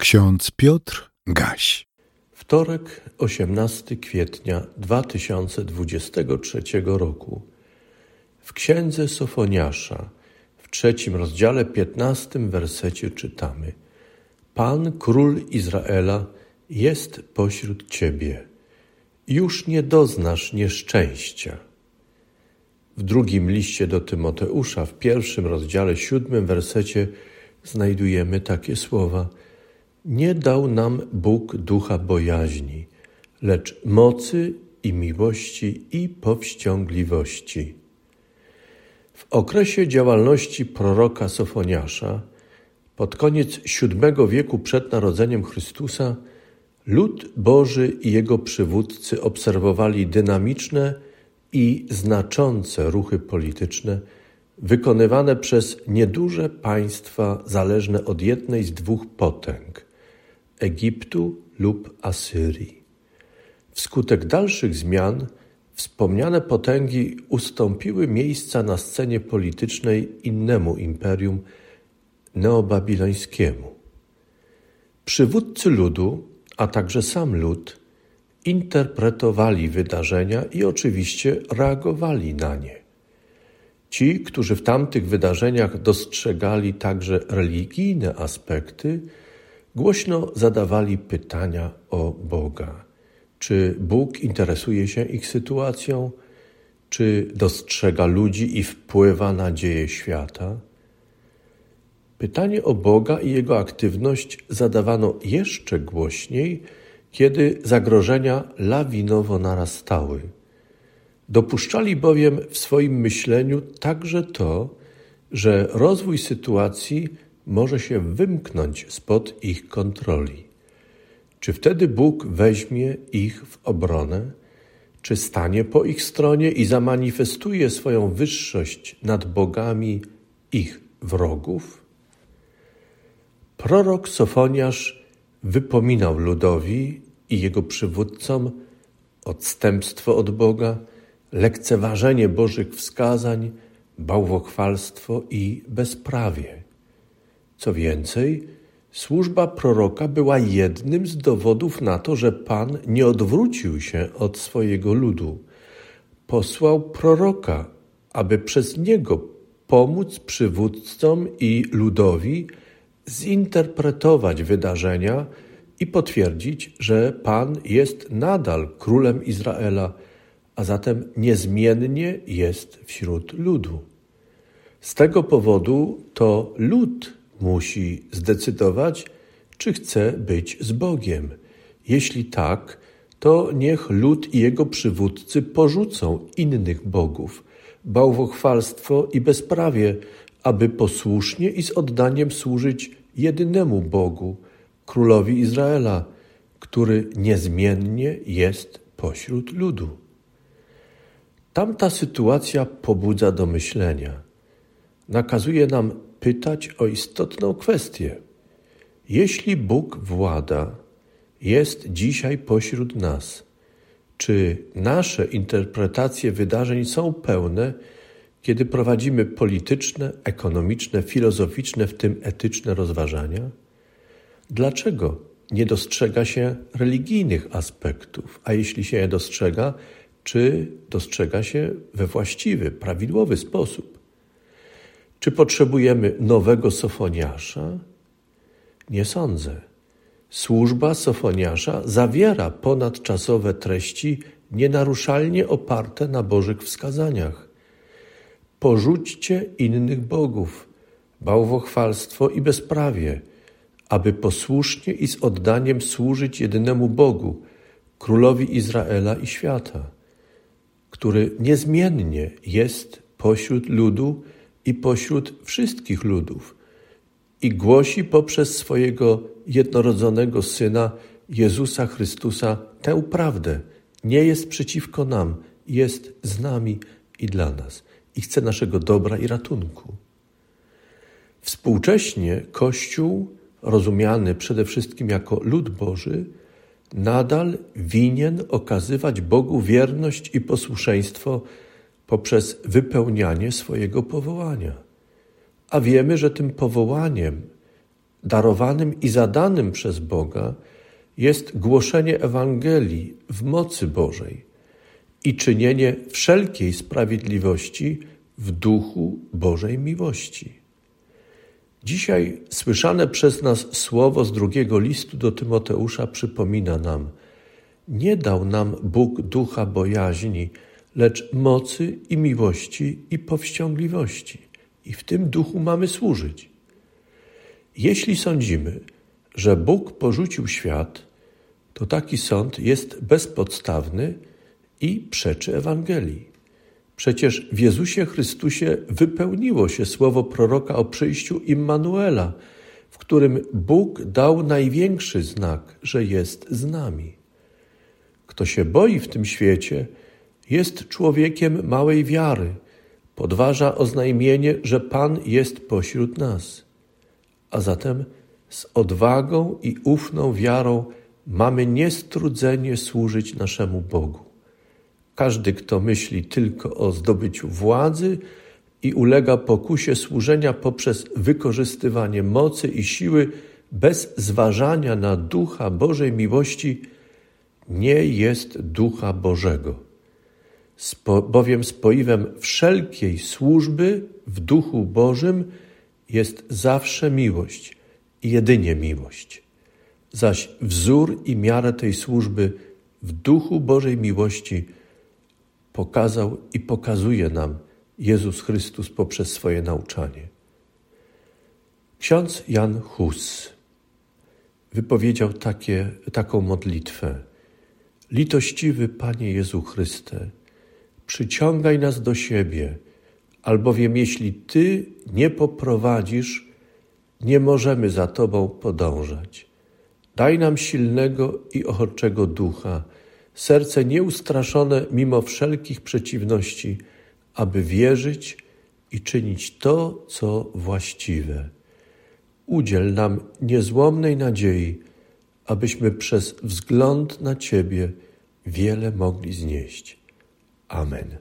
Ksiądz Piotr Gaś. Wtorek, 18 kwietnia 2023 roku. W księdze Sofoniasza, w trzecim rozdziale, piętnastym wersecie czytamy: Pan, król Izraela, jest pośród ciebie. Już nie doznasz nieszczęścia. W drugim liście do Tymoteusza, w pierwszym rozdziale, siódmym wersecie, znajdujemy takie słowa – nie dał nam Bóg ducha bojaźni, lecz mocy i miłości i powściągliwości. W okresie działalności proroka Sofoniasza, pod koniec VII wieku przed narodzeniem Chrystusa, lud Boży i jego przywódcy obserwowali dynamiczne i znaczące ruchy polityczne wykonywane przez nieduże państwa zależne od jednej z dwóch potęg – Egiptu lub Asyrii. Wskutek dalszych zmian wspomniane potęgi ustąpiły miejsca na scenie politycznej innemu imperium neobabilońskiemu. Przywódcy ludu, a także sam lud, interpretowali wydarzenia i oczywiście reagowali na nie. Ci, którzy w tamtych wydarzeniach dostrzegali także religijne aspekty, Głośno zadawali pytania o Boga. Czy Bóg interesuje się ich sytuacją? Czy dostrzega ludzi i wpływa na dzieje świata? Pytanie o Boga i jego aktywność zadawano jeszcze głośniej, kiedy zagrożenia lawinowo narastały. Dopuszczali bowiem w swoim myśleniu także to, że rozwój sytuacji może się wymknąć spod ich kontroli. Czy wtedy Bóg weźmie ich w obronę? Czy stanie po ich stronie i zamanifestuje swoją wyższość nad bogami ich wrogów? Prorok Sofoniasz wypominał ludowi i jego przywódcom odstępstwo od Boga, lekceważenie Bożych wskazań, bałwochwalstwo i bezprawie. Co więcej, służba proroka była jednym z dowodów na to, że Pan nie odwrócił się od swojego ludu. Posłał proroka, aby przez niego pomóc przywódcom i ludowi zinterpretować wydarzenia i potwierdzić, że Pan jest nadal królem Izraela, a zatem niezmiennie jest wśród ludu. Z tego powodu to lud musi zdecydować, czy chce być z Bogiem. Jeśli tak, to niech lud i jego przywódcy porzucą innych bogów, bałwochwalstwo i bezprawie, aby posłusznie i z oddaniem służyć jedynemu Bogu, królowi Izraela, który niezmiennie jest pośród ludu. Tamta sytuacja pobudza do myślenia. Nakazuje nam pytać o istotną kwestię. Jeśli Bóg włada, jest dzisiaj pośród nas, czy nasze interpretacje wydarzeń są pełne, kiedy prowadzimy polityczne, ekonomiczne, filozoficzne, w tym etyczne rozważania? Dlaczego nie dostrzega się religijnych aspektów, a jeśli się je dostrzega, czy dostrzega się we właściwy, prawidłowy sposób? Czy potrzebujemy nowego sofoniasza? Nie sądzę. Służba sofoniasza zawiera ponadczasowe treści nienaruszalnie oparte na Bożych wskazaniach. Porzućcie innych bogów, bałwochwalstwo i bezprawie, aby posłusznie i z oddaniem służyć jedynemu Bogu, królowi Izraela i świata, który niezmiennie jest pośród ludu, i pośród wszystkich ludów i głosi poprzez swojego jednorodzonego Syna, Jezusa Chrystusa, tę prawdę. Nie jest przeciwko nam, jest z nami i dla nas i chce naszego dobra i ratunku. Współcześnie Kościół, rozumiany przede wszystkim jako lud Boży, nadal winien okazywać Bogu wierność i posłuszeństwo poprzez wypełnianie swojego powołania. A wiemy, że tym powołaniem darowanym i zadanym przez Boga jest głoszenie Ewangelii w mocy Bożej i czynienie wszelkiej sprawiedliwości w duchu Bożej miłości. Dzisiaj słyszane przez nas słowo z drugiego listu do Tymoteusza przypomina nam: Nie dał nam Bóg ducha bojaźni, lecz mocy i miłości i powściągliwości. I w tym duchu mamy służyć. Jeśli sądzimy, że Bóg porzucił świat, to taki sąd jest bezpodstawny i przeczy Ewangelii. Przecież w Jezusie Chrystusie wypełniło się słowo proroka o przyjściu Immanuela, w którym Bóg dał największy znak, że jest z nami. Kto się boi w tym świecie, jest człowiekiem małej wiary, podważa oznajmienie, że Pan jest pośród nas. A zatem z odwagą i ufną wiarą mamy niestrudzenie służyć naszemu Bogu. Każdy, kto myśli tylko o zdobyciu władzy i ulega pokusie służenia poprzez wykorzystywanie mocy i siły bez zważania na ducha Bożej miłości, nie jest ducha Bożego. Spo, bowiem spoiwem wszelkiej służby w duchu Bożym jest zawsze miłość i jedynie miłość. Zaś wzór i miarę tej służby w duchu Bożej miłości pokazał i pokazuje nam Jezus Chrystus poprzez swoje nauczanie. Ksiądz Jan Hus wypowiedział takie, taką modlitwę. Litościwy Panie Jezu Chryste, przyciągaj nas do siebie, albowiem jeśli Ty nie poprowadzisz, nie możemy za Tobą podążać. Daj nam silnego i ochotczego ducha, serce nieustraszone mimo wszelkich przeciwności, aby wierzyć i czynić to, co właściwe. Udziel nam niezłomnej nadziei, abyśmy przez wzgląd na Ciebie wiele mogli znieść. Amen.